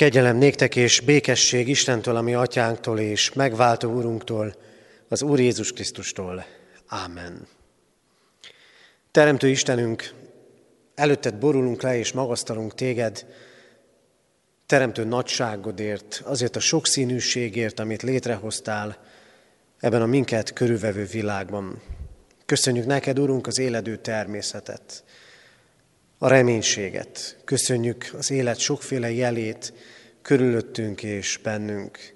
Kegyelem néktek és békesség Istentől, ami atyánktól és megváltó úrunktól, az Úr Jézus Krisztustól. Ámen. Teremtő Istenünk, előtted borulunk le és magasztalunk téged, teremtő nagyságodért, azért a sokszínűségért, amit létrehoztál ebben a minket körülvevő világban. Köszönjük neked, Urunk, az éledő természetet, a reménységet. Köszönjük az élet sokféle jelét körülöttünk és bennünk.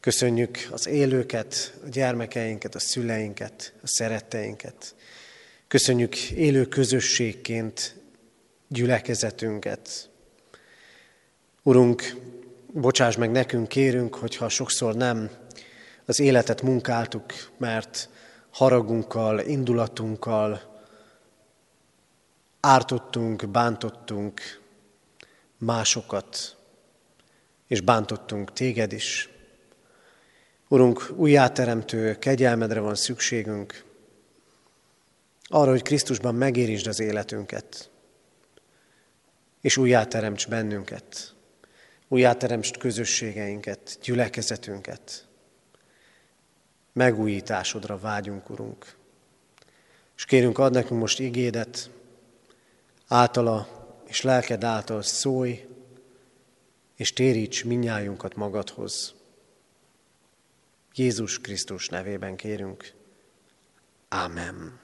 Köszönjük az élőket, a gyermekeinket, a szüleinket, a szeretteinket. Köszönjük élő közösségként gyülekezetünket. Urunk, bocsáss meg nekünk, kérünk, hogyha sokszor nem az életet munkáltuk, mert haragunkkal, indulatunkkal, ártottunk, bántottunk másokat, és bántottunk téged is. Urunk, újjáteremtő kegyelmedre van szükségünk, arra, hogy Krisztusban megérisd az életünket, és újjáteremts bennünket, újjáteremts közösségeinket, gyülekezetünket. Megújításodra vágyunk, Urunk. És kérünk, ad nekünk most igédet, általa és lelked által szólj, és téríts minnyájunkat magadhoz. Jézus Krisztus nevében kérünk. Ámen.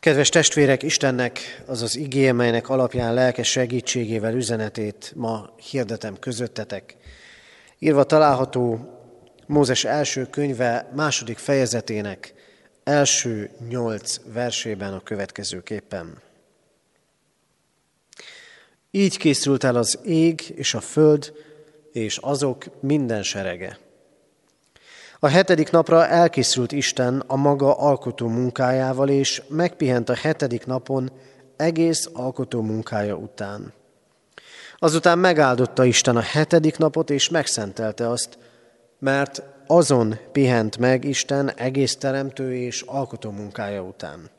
Kedves testvérek, Istennek az az igéje, melynek alapján lelkes segítségével üzenetét ma hirdetem közöttetek. Írva található Mózes első könyve második fejezetének első nyolc versében a következőképpen. Így készült el az ég és a föld, és azok minden serege. A hetedik napra elkészült Isten a maga alkotó munkájával, és megpihent a hetedik napon egész alkotó munkája után. Azután megáldotta Isten a hetedik napot, és megszentelte azt, mert azon pihent meg Isten egész teremtő és alkotó munkája után.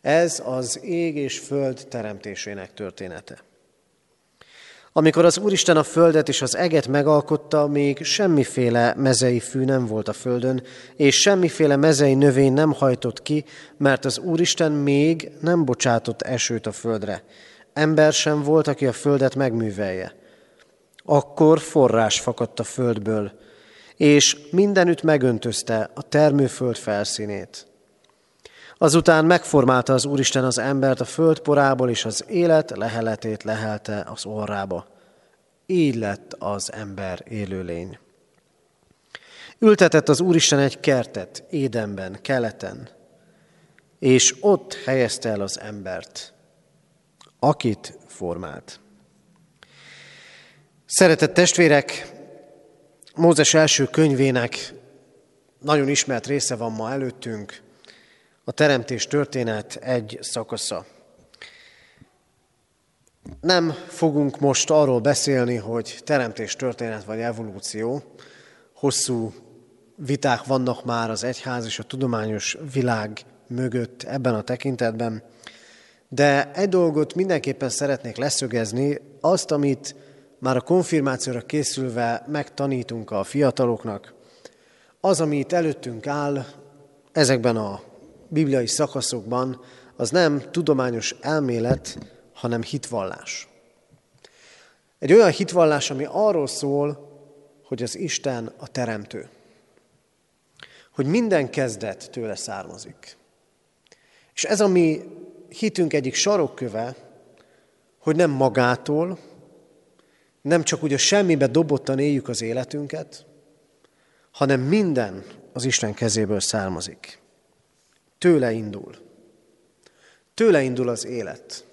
Ez az ég és föld teremtésének története. Amikor az Úristen a földet és az eget megalkotta, még semmiféle mezei fű nem volt a földön, és semmiféle mezei növény nem hajtott ki, mert az Úristen még nem bocsátott esőt a földre. Ember sem volt, aki a földet megművelje. Akkor forrás fakadt a földből, és mindenütt megöntözte a termőföld felszínét. Azután megformálta az Úristen az embert a föld porából, és az élet leheletét lehelte az orrába. Így lett az ember élőlény. Ültetett az Úristen egy kertet Édenben, keleten, és ott helyezte el az embert, akit formált. Szeretett testvérek, Mózes első könyvének nagyon ismert része van ma előttünk, a teremtés történet egy szakasza. Nem fogunk most arról beszélni, hogy teremtés történet vagy evolúció. Hosszú viták vannak már az egyház és a tudományos világ mögött ebben a tekintetben. De egy dolgot mindenképpen szeretnék leszögezni, azt, amit már a konfirmációra készülve megtanítunk a fiataloknak, az, ami itt előttünk áll ezekben a bibliai szakaszokban, az nem tudományos elmélet, hanem hitvallás. Egy olyan hitvallás, ami arról szól, hogy az Isten a teremtő. Hogy minden kezdet tőle származik. És ez a mi hitünk egyik sarokköve, hogy nem magától, nem csak úgy a semmibe dobottan éljük az életünket, hanem minden az Isten kezéből származik. Tőle indul. Tőle indul az élet.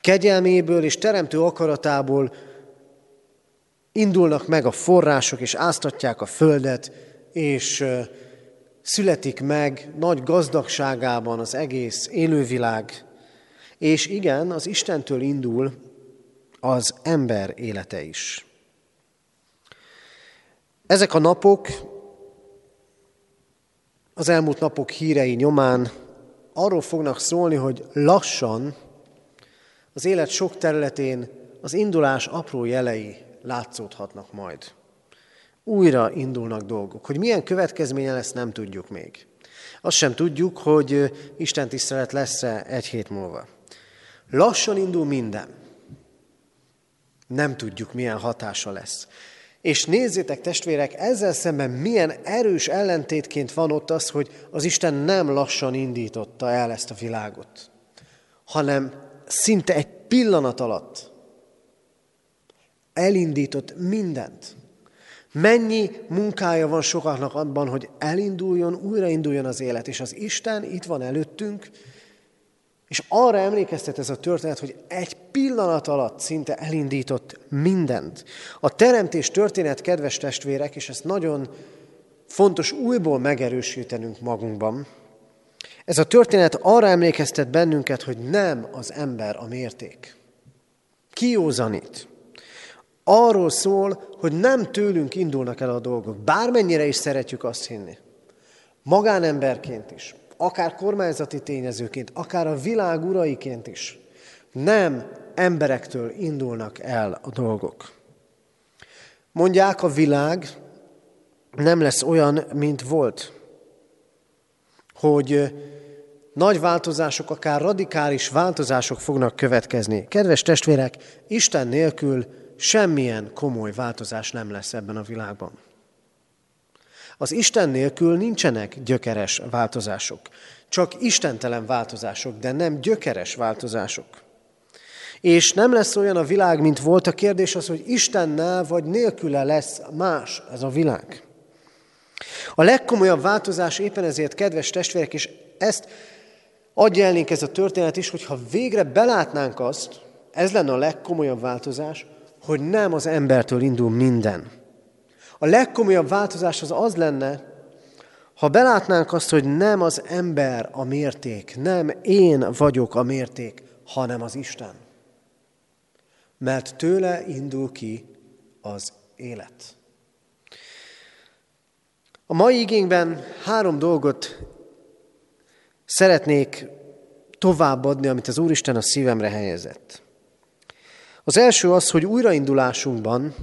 Kegyelméből és teremtő akaratából indulnak meg a források, és áztatják a földet, és születik meg nagy gazdagságában az egész élővilág. És igen, az Istentől indul az ember élete is. Ezek a napok, az elmúlt napok hírei nyomán arról fognak szólni, hogy lassan az élet sok területén az indulás apró jelei látszódhatnak majd. Újra indulnak dolgok. Hogy milyen következménye lesz, nem tudjuk még. Azt sem tudjuk, hogy Isten tisztelet lesz-e egy hét múlva. Lassan indul minden. Nem tudjuk, milyen hatása lesz. És nézzétek, testvérek, ezzel szemben milyen erős ellentétként van ott az, hogy az Isten nem lassan indította el ezt a világot, hanem szinte egy pillanat alatt elindított mindent. Mennyi munkája van sokaknak abban, hogy elinduljon, újrainduljon az élet, és az Isten itt van előttünk, és arra emlékeztet ez a történet, hogy egy pillanat alatt szinte elindított mindent. A teremtés történet, kedves testvérek, és ezt nagyon fontos újból megerősítenünk magunkban, ez a történet arra emlékeztet bennünket, hogy nem az ember a mérték. Kiózanít. Arról szól, hogy nem tőlünk indulnak el a dolgok, bármennyire is szeretjük azt hinni. Magánemberként is, akár kormányzati tényezőként, akár a világ uraiként is. Nem emberektől indulnak el a dolgok. Mondják, a világ nem lesz olyan, mint volt. Hogy nagy változások, akár radikális változások fognak következni. Kedves testvérek, Isten nélkül semmilyen komoly változás nem lesz ebben a világban. Az Isten nélkül nincsenek gyökeres változások. Csak istentelen változások, de nem gyökeres változások. És nem lesz olyan a világ, mint volt. A kérdés az, hogy Istennel vagy nélküle lesz más ez a világ. A legkomolyabb változás éppen ezért, kedves testvérek, és ezt adja elnénk ez a történet is, hogyha végre belátnánk azt, ez lenne a legkomolyabb változás, hogy nem az embertől indul minden. A legkomolyabb változás az az lenne, ha belátnánk azt, hogy nem az ember a mérték, nem én vagyok a mérték, hanem az Isten. Mert tőle indul ki az élet. A mai igényben három dolgot szeretnék továbbadni, amit az Úristen a szívemre helyezett. Az első az, hogy újraindulásunkban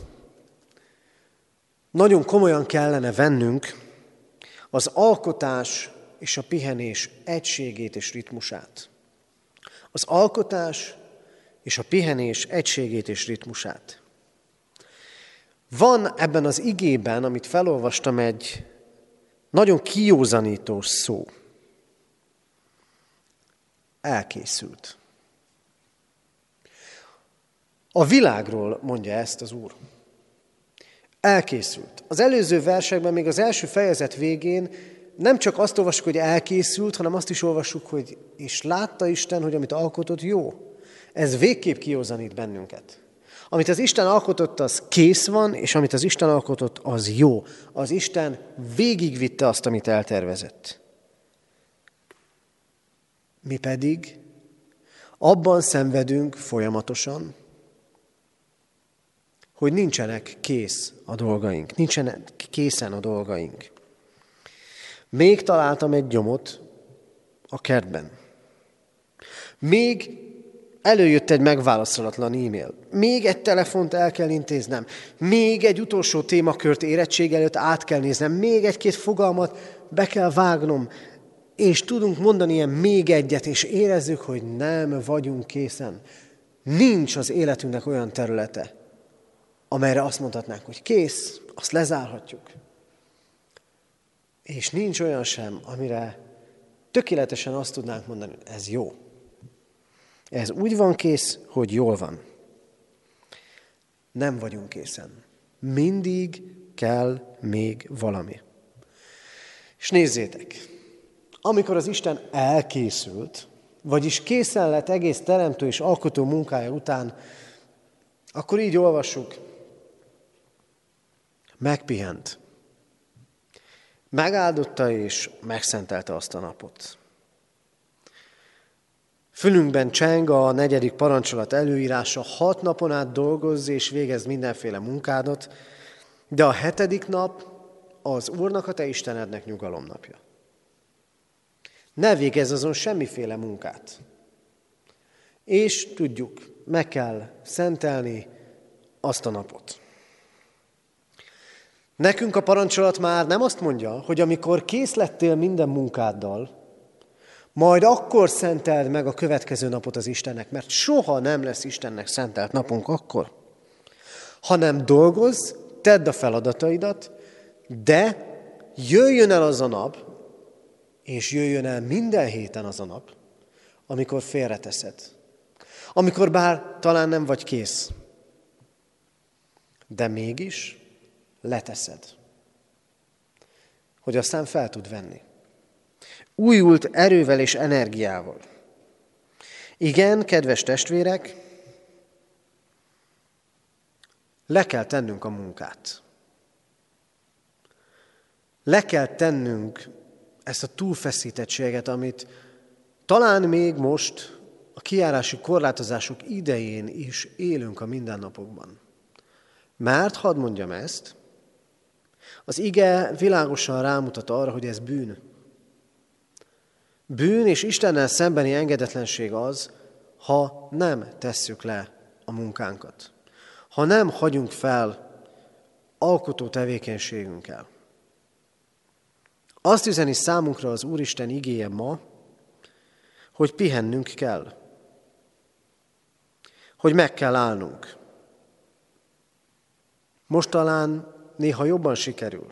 nagyon komolyan kellene vennünk az alkotás és a pihenés egységét és ritmusát. Az alkotás és a pihenés egységét és ritmusát. Van ebben az igében, amit felolvastam, egy nagyon kiózanító szó. Elkészült. A világról mondja ezt az Úr. Elkészült. Az előző versekben, még az első fejezet végén nem csak azt olvassuk, hogy elkészült, hanem azt is olvassuk, hogy és látta Isten, hogy amit alkotott jó. Ez végképp kiózanít bennünket. Amit az Isten alkotott, az kész van, és amit az Isten alkotott, az jó. Az Isten végigvitte azt, amit eltervezett. Mi pedig abban szenvedünk folyamatosan, hogy nincsenek kész a dolgaink, nincsenek készen a dolgaink. Még találtam egy gyomot a kertben. Még előjött egy megválaszolatlan e-mail. Még egy telefont el kell intéznem. Még egy utolsó témakört érettség előtt át kell néznem. Még egy-két fogalmat be kell vágnom. És tudunk mondani ilyen még egyet, és érezzük, hogy nem vagyunk készen. Nincs az életünknek olyan területe, amelyre azt mondhatnánk, hogy kész, azt lezárhatjuk. És nincs olyan sem, amire tökéletesen azt tudnánk mondani, hogy ez jó. Ez úgy van kész, hogy jól van. Nem vagyunk készen. Mindig kell még valami. És nézzétek, amikor az Isten elkészült, vagyis készen lett egész teremtő és alkotó munkája után, akkor így olvassuk, megpihent. Megáldotta és megszentelte azt a napot. Fülünkben cseng a negyedik parancsolat előírása, hat napon át dolgozz és végezz mindenféle munkádat, de a hetedik nap az Úrnak, a te Istenednek nyugalomnapja. Ne végezz azon semmiféle munkát. És tudjuk, meg kell szentelni azt a napot. Nekünk a parancsolat már nem azt mondja, hogy amikor kész lettél minden munkáddal, majd akkor szenteld meg a következő napot az Istennek, mert soha nem lesz Istennek szentelt napunk akkor. Hanem dolgozz, tedd a feladataidat, de jöjjön el az a nap, és jöjjön el minden héten az a nap, amikor félreteszed. Amikor bár talán nem vagy kész, de mégis leteszed, hogy aztán fel tud venni. Újult erővel és energiával. Igen, kedves testvérek, le kell tennünk a munkát. Le kell tennünk ezt a túlfeszítettséget, amit talán még most a kiárási korlátozások idején is élünk a mindennapokban. Mert, hadd mondjam ezt, az ige világosan rámutat arra, hogy ez bűn. Bűn és Istennel szembeni engedetlenség az, ha nem tesszük le a munkánkat. Ha nem hagyunk fel alkotó tevékenységünkkel. Azt üzeni számunkra az Úristen igéje ma, hogy pihennünk kell. Hogy meg kell állnunk. Most talán néha jobban sikerül.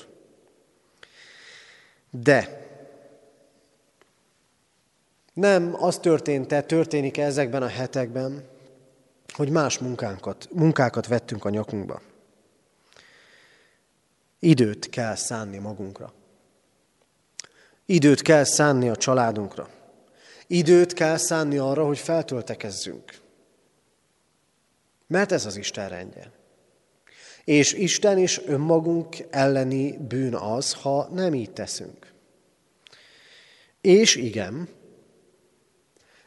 De nem az történt-e, történik -e ezekben a hetekben, hogy más munkánkat, munkákat vettünk a nyakunkba. Időt kell szánni magunkra. Időt kell szánni a családunkra. Időt kell szánni arra, hogy feltöltekezzünk. Mert ez az Isten rendje. És Isten és önmagunk elleni bűn az, ha nem így teszünk. És igen,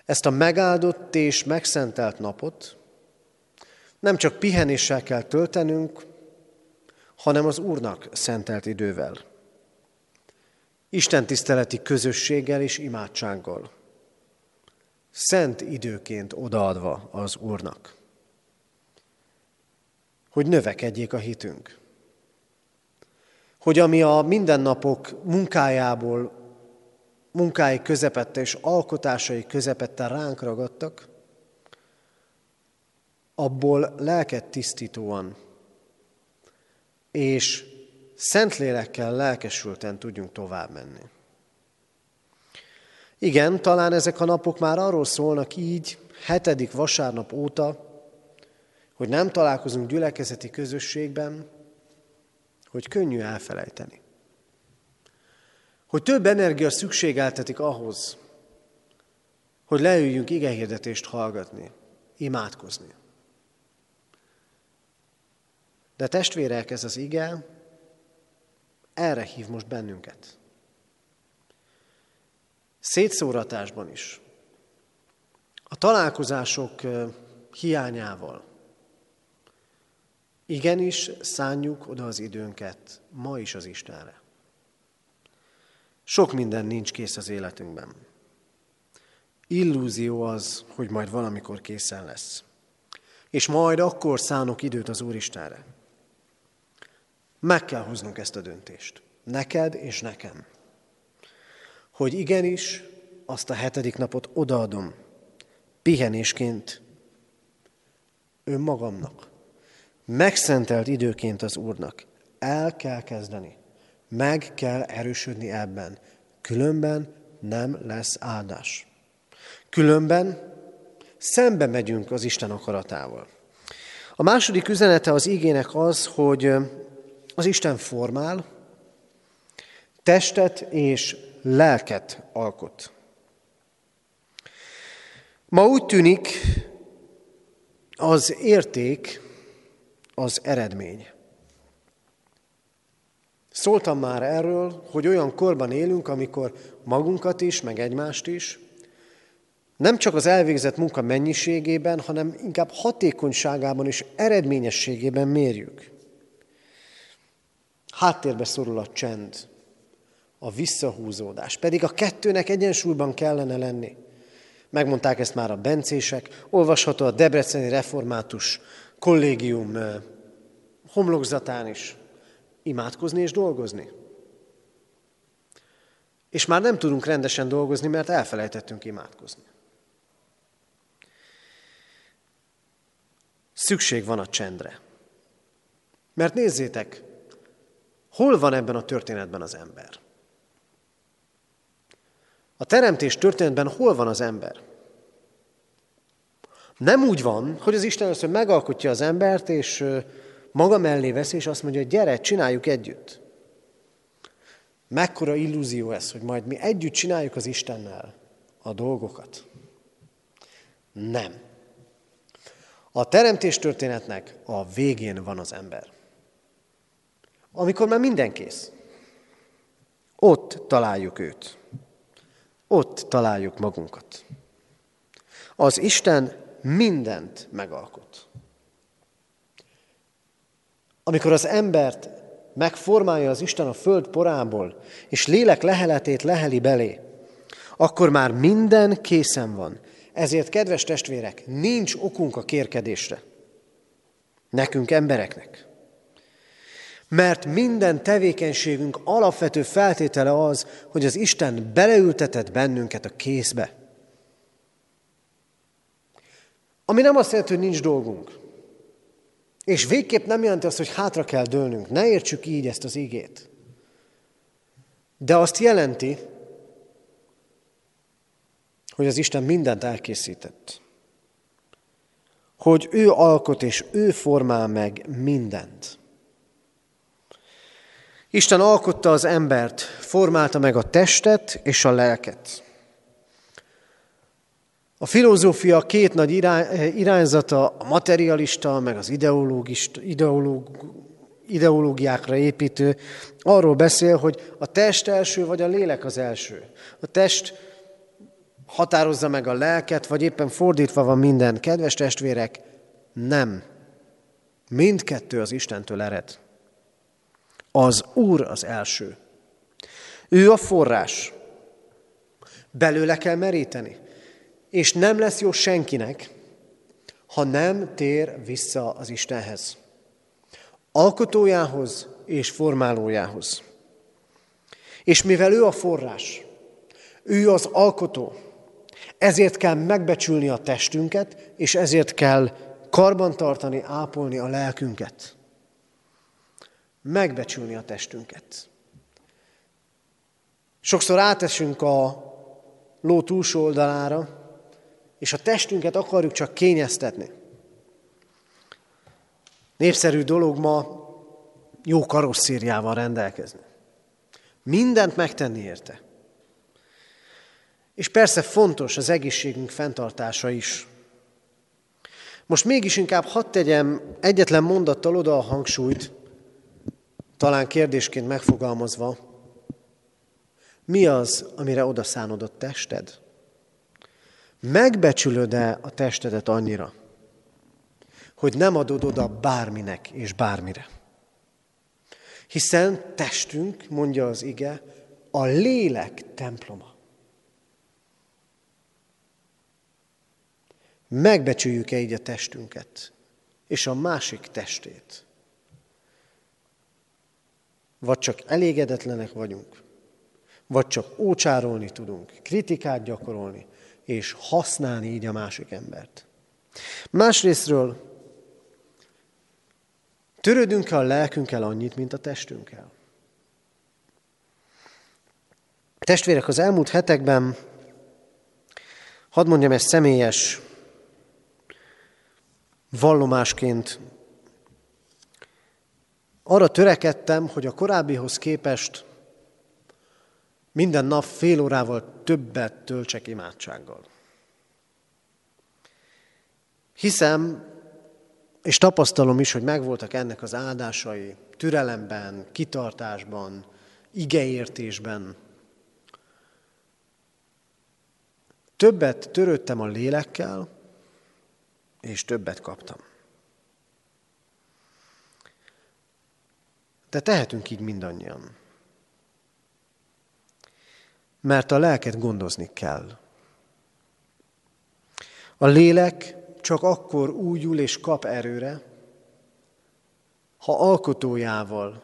ezt a megáldott és megszentelt napot nem csak pihenéssel kell töltenünk, hanem az Úrnak szentelt idővel. Isten tiszteleti közösséggel és imádsággal. Szent időként odaadva az Úrnak. Hogy növekedjék a hitünk. Hogy ami a mindennapok munkájából munkái közepette és alkotásai közepette ránk ragadtak, abból lelket tisztítóan és Szentlélekkel lelkesülten tudjunk tovább menni. Igen, talán ezek a napok már arról szólnak így, hetedik vasárnap óta, hogy nem találkozunk gyülekezeti közösségben, hogy könnyű elfelejteni hogy több energia szükségeltetik ahhoz, hogy leüljünk igehirdetést hallgatni, imádkozni. De testvérek, ez az ige erre hív most bennünket. Szétszóratásban is. A találkozások hiányával. Igenis, szánjuk oda az időnket ma is az Istenre. Sok minden nincs kész az életünkben. Illúzió az, hogy majd valamikor készen lesz. És majd akkor szánok időt az Úristenre. Meg kell hoznunk ezt a döntést. Neked és nekem. Hogy igenis, azt a hetedik napot odaadom, pihenésként önmagamnak. Megszentelt időként az Úrnak. El kell kezdeni. Meg kell erősödni ebben. Különben nem lesz áldás. Különben szembe megyünk az Isten akaratával. A második üzenete az igének az, hogy az Isten formál, testet és lelket alkot. Ma úgy tűnik, az érték az eredmény. Szóltam már erről, hogy olyan korban élünk, amikor magunkat is, meg egymást is, nem csak az elvégzett munka mennyiségében, hanem inkább hatékonyságában és eredményességében mérjük. Háttérbe szorul a csend, a visszahúzódás, pedig a kettőnek egyensúlyban kellene lenni. Megmondták ezt már a bencések, olvasható a Debreceni Református Kollégium homlokzatán is. Imádkozni és dolgozni. És már nem tudunk rendesen dolgozni, mert elfelejtettünk imádkozni. Szükség van a csendre. Mert nézzétek, hol van ebben a történetben az ember? A teremtés történetben hol van az ember? Nem úgy van, hogy az Isten először megalkotja az embert, és maga mellé veszi, és azt mondja, hogy gyere, csináljuk együtt. Mekkora illúzió ez, hogy majd mi együtt csináljuk az Istennel a dolgokat. Nem. A teremtés történetnek a végén van az ember. Amikor már minden kész. Ott találjuk őt. Ott találjuk magunkat. Az Isten mindent megalkot. Amikor az embert megformálja az Isten a föld porából, és lélek leheletét leheli belé, akkor már minden készen van. Ezért, kedves testvérek, nincs okunk a kérkedésre. Nekünk, embereknek. Mert minden tevékenységünk alapvető feltétele az, hogy az Isten beleültetett bennünket a kézbe. Ami nem azt jelenti, hogy nincs dolgunk. És végképp nem jelenti azt, hogy hátra kell dőlnünk. Ne értsük így ezt az igét. De azt jelenti, hogy az Isten mindent elkészített. Hogy ő alkot és ő formál meg mindent. Isten alkotta az embert, formálta meg a testet és a lelket. A filozófia két nagy irányzata, a materialista, meg az ideológ, ideológiákra építő, arról beszél, hogy a test első, vagy a lélek az első. A test határozza meg a lelket, vagy éppen fordítva van minden. Kedves testvérek, nem. Mindkettő az Istentől ered. Az Úr az első. Ő a forrás. Belőle kell meríteni. És nem lesz jó senkinek, ha nem tér vissza az Istenhez. Alkotójához és formálójához. És mivel ő a forrás, ő az alkotó, ezért kell megbecsülni a testünket, és ezért kell karbantartani, ápolni a lelkünket. Megbecsülni a testünket. Sokszor átesünk a ló túlsó oldalára, a testünket akarjuk csak kényeztetni. Népszerű dolog ma jó karosszériával rendelkezni. Mindent megtenni érte. És persze fontos az egészségünk fenntartása is. Most mégis inkább hadd tegyem egyetlen mondattal oda a hangsúlyt, talán kérdésként megfogalmazva, mi az, amire oda szánodott tested? Megbecsülöd-e a testedet annyira, hogy nem adod oda bárminek és bármire? Hiszen testünk, mondja az ige, a lélek temploma. Megbecsüljük-e így a testünket, és a másik testét? Vagy csak elégedetlenek vagyunk, vagy csak ócsárolni tudunk, kritikát gyakorolni, és használni így a másik embert. Másrésztről törődünk-e a lelkünkkel annyit, mint a testünkkel? Testvérek, az elmúlt hetekben, hadd mondjam ezt személyes vallomásként, arra törekedtem, hogy a korábbihoz képest minden nap fél órával többet töltsek imádsággal. Hiszem, és tapasztalom is, hogy megvoltak ennek az áldásai, türelemben, kitartásban, igeértésben. Többet törődtem a lélekkel, és többet kaptam. De tehetünk így mindannyian mert a lelket gondozni kell. A lélek csak akkor újul és kap erőre, ha alkotójával,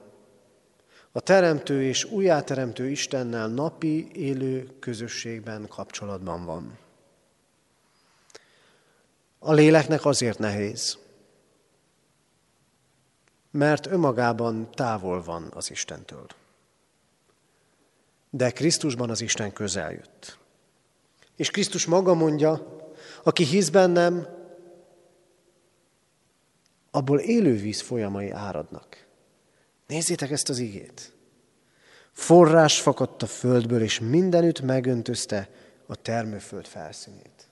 a teremtő és újjáteremtő Istennel napi élő közösségben kapcsolatban van. A léleknek azért nehéz, mert önmagában távol van az Istentől. De Krisztusban az Isten közel jött. És Krisztus maga mondja, aki hisz bennem, abból élő víz folyamai áradnak. Nézzétek ezt az igét. Forrás fakadt a földből, és mindenütt megöntözte a termőföld felszínét.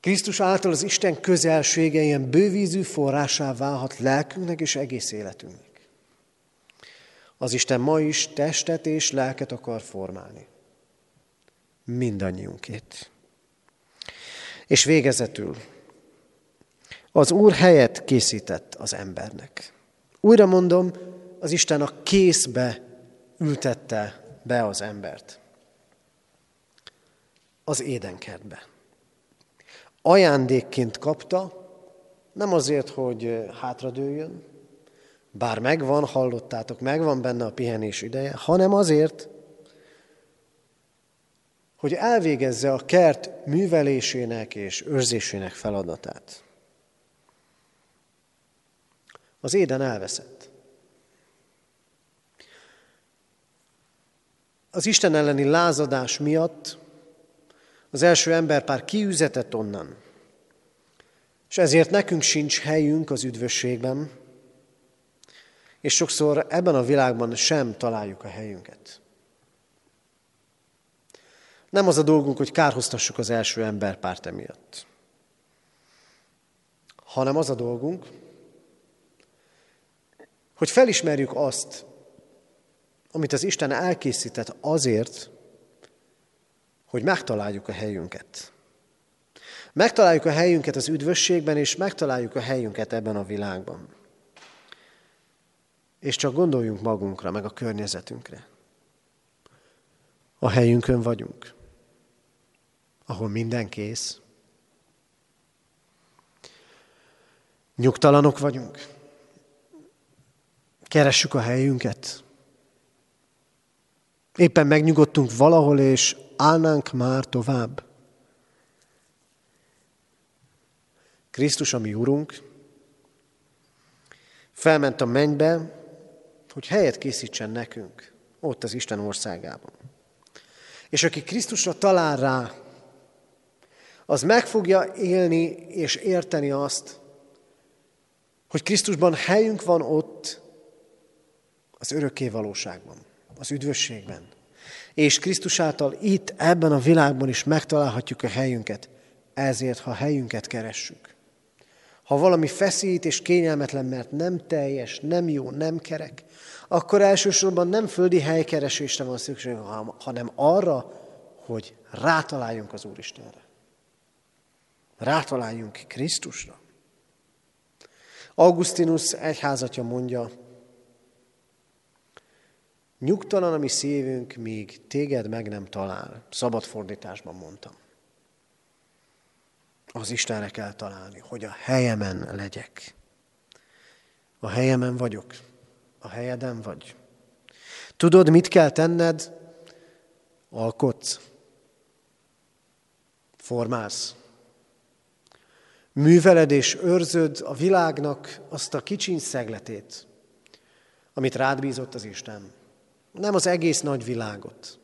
Krisztus által az Isten közelsége ilyen bővízű forrásá válhat lelkünknek és egész életünknek. Az Isten ma is testet és lelket akar formálni. Mindannyiunkét. És végezetül, az Úr helyet készített az embernek. Újra mondom, az Isten a készbe ültette be az embert. Az édenkertbe. Ajándékként kapta, nem azért, hogy hátradőljön, bár megvan, hallottátok, megvan benne a pihenés ideje, hanem azért, hogy elvégezze a kert művelésének és őrzésének feladatát. Az éden elveszett. Az Isten elleni lázadás miatt az első emberpár kiüzetett onnan, és ezért nekünk sincs helyünk az üdvösségben, és sokszor ebben a világban sem találjuk a helyünket. Nem az a dolgunk, hogy kárhoztassuk az első emberpárt emiatt, hanem az a dolgunk, hogy felismerjük azt, amit az Isten elkészített azért, hogy megtaláljuk a helyünket. Megtaláljuk a helyünket az üdvösségben, és megtaláljuk a helyünket ebben a világban. És csak gondoljunk magunkra, meg a környezetünkre. A helyünkön vagyunk, ahol minden kész. Nyugtalanok vagyunk. Keressük a helyünket. Éppen megnyugodtunk valahol, és állnánk már tovább. Krisztus, a mi Urunk, felment a mennybe, hogy helyet készítsen nekünk, ott az Isten országában. És aki Krisztusra talál rá, az meg fogja élni és érteni azt, hogy Krisztusban helyünk van ott, az örökké valóságban, az üdvösségben. És Krisztus által itt, ebben a világban is megtalálhatjuk a helyünket. Ezért, ha helyünket keressük. Ha valami feszít és kényelmetlen, mert nem teljes, nem jó, nem kerek, akkor elsősorban nem földi helykeresésre van szükség, hanem arra, hogy rátaláljunk az Úristenre. Rátaláljunk Krisztusra. Augustinus egyházatja mondja, Nyugtalan a mi szívünk, míg téged meg nem talál. Szabad fordításban mondtam. Az Istenre kell találni, hogy a helyemen legyek. A helyemen vagyok. A helyeden vagy. Tudod, mit kell tenned? Alkotsz. Formálsz. Műveled és őrzöd a világnak azt a kicsiny szegletét, amit rád bízott az Isten. Nem az egész nagy világot,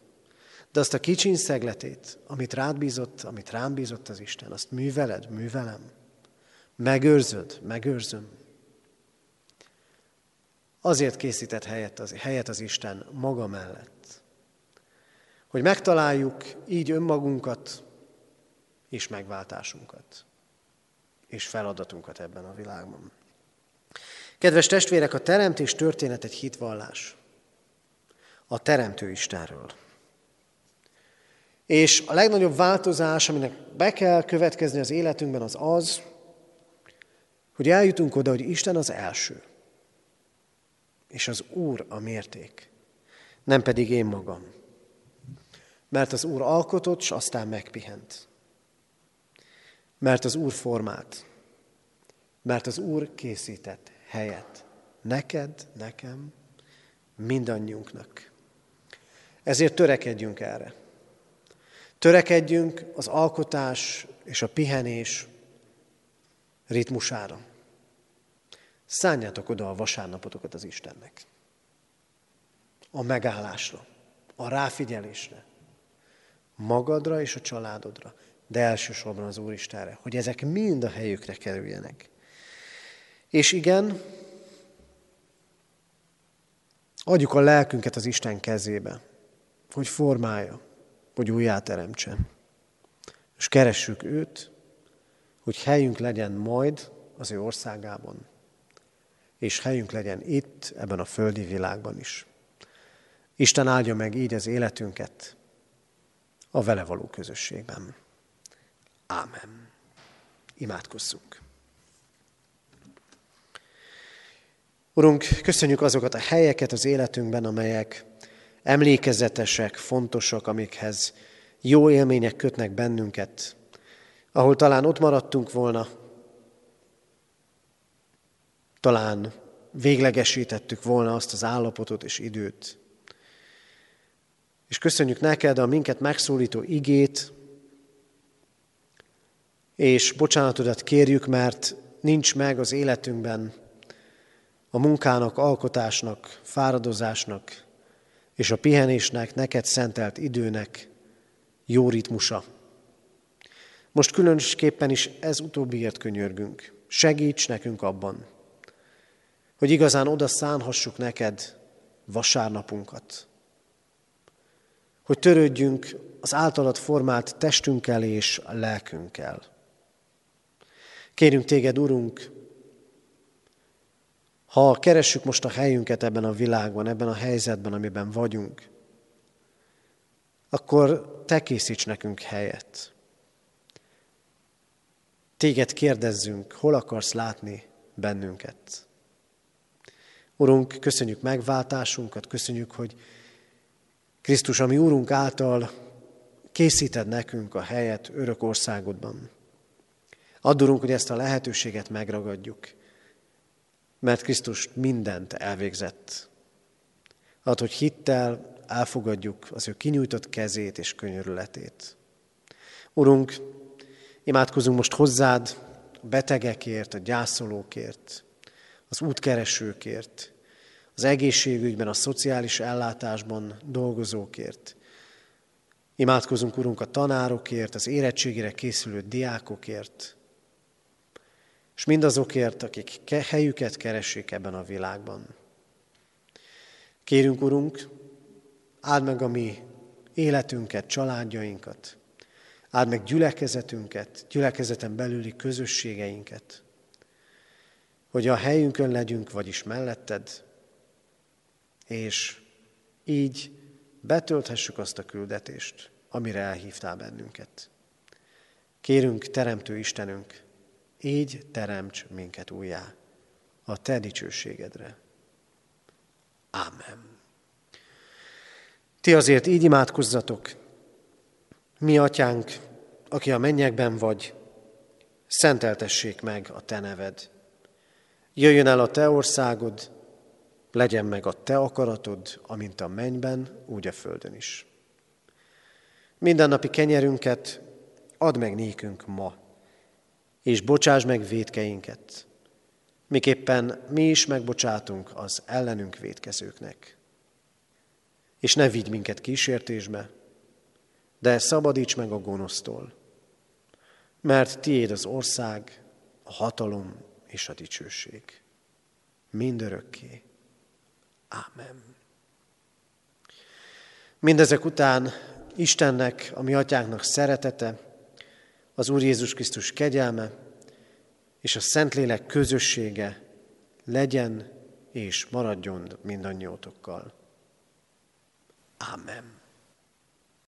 de azt a kicsin szegletét, amit rád bízott, amit rám bízott az Isten, azt műveled, művelem. Megőrzöd, megőrzöm. Azért készített helyet az, helyet az Isten maga mellett, hogy megtaláljuk így önmagunkat és megváltásunkat, és feladatunkat ebben a világban. Kedves testvérek, a teremtés történet egy hitvallás a Teremtő Istenről. És a legnagyobb változás, aminek be kell következni az életünkben, az az, hogy eljutunk oda, hogy Isten az első, és az Úr a mérték, nem pedig én magam. Mert az Úr alkotott, és aztán megpihent. Mert az Úr formált, mert az Úr készített helyet. Neked, nekem, mindannyiunknak. Ezért törekedjünk erre. Törekedjünk az alkotás és a pihenés ritmusára. Szálljátok oda a vasárnapotokat az Istennek. A megállásra, a ráfigyelésre, magadra és a családodra, de elsősorban az Úristenre, hogy ezek mind a helyükre kerüljenek. És igen, adjuk a lelkünket az Isten kezébe, hogy formálja, hogy újjáteremtsen. És keressük őt, hogy helyünk legyen majd az ő országában, és helyünk legyen itt, ebben a földi világban is. Isten áldja meg így az életünket a vele való közösségben. Ámen. Imádkozzunk. Urunk, köszönjük azokat a helyeket az életünkben, amelyek emlékezetesek, fontosak, amikhez jó élmények kötnek bennünket, ahol talán ott maradtunk volna, talán véglegesítettük volna azt az állapotot és időt. És köszönjük neked a minket megszólító igét, és bocsánatodat kérjük, mert nincs meg az életünkben a munkának, alkotásnak, fáradozásnak és a pihenésnek, neked szentelt időnek jó ritmusa. Most különösképpen is ez utóbbiért könyörgünk. Segíts nekünk abban, hogy igazán oda szánhassuk neked vasárnapunkat. Hogy törődjünk az általad formált testünkkel és lelkünkkel. Kérünk téged, Urunk, ha keressük most a helyünket ebben a világban, ebben a helyzetben, amiben vagyunk, akkor te készíts nekünk helyet. Téged kérdezzünk, hol akarsz látni bennünket. Urunk, köszönjük megváltásunkat, köszönjük, hogy Krisztus, ami Úrunk által készíted nekünk a helyet örök országodban. Addurunk, hogy ezt a lehetőséget megragadjuk, mert Krisztus mindent elvégzett. Ad, hogy hittel elfogadjuk az ő kinyújtott kezét és könyörületét. Urunk, imádkozunk most hozzád a betegekért, a gyászolókért, az útkeresőkért, az egészségügyben, a szociális ellátásban dolgozókért. Imádkozunk, Urunk, a tanárokért, az érettségére készülő diákokért, és mindazokért, akik helyüket keresik ebben a világban. Kérünk, Urunk, áld meg a mi életünket, családjainkat, áld meg gyülekezetünket, gyülekezeten belüli közösségeinket, hogy a helyünkön legyünk, vagyis melletted, és így betölthessük azt a küldetést, amire elhívtál bennünket. Kérünk, Teremtő Istenünk, így teremts minket újjá a Te dicsőségedre. Ámen. Ti azért így imádkozzatok, mi atyánk, aki a mennyekben vagy, szenteltessék meg a Te neved. Jöjjön el a Te országod, legyen meg a Te akaratod, amint a mennyben, úgy a földön is. Mindennapi kenyerünket add meg nékünk ma, és bocsáss meg védkeinket, miképpen mi is megbocsátunk az ellenünk védkezőknek. És ne vigy minket kísértésbe, de szabadíts meg a gonosztól, mert tiéd az ország, a hatalom és a dicsőség. Mindörökké. Ámen. Mindezek után Istennek, a mi atyánknak szeretete, az Úr Jézus Krisztus kegyelme és a Szentlélek közössége legyen és maradjon mindannyiótokkal. Amen.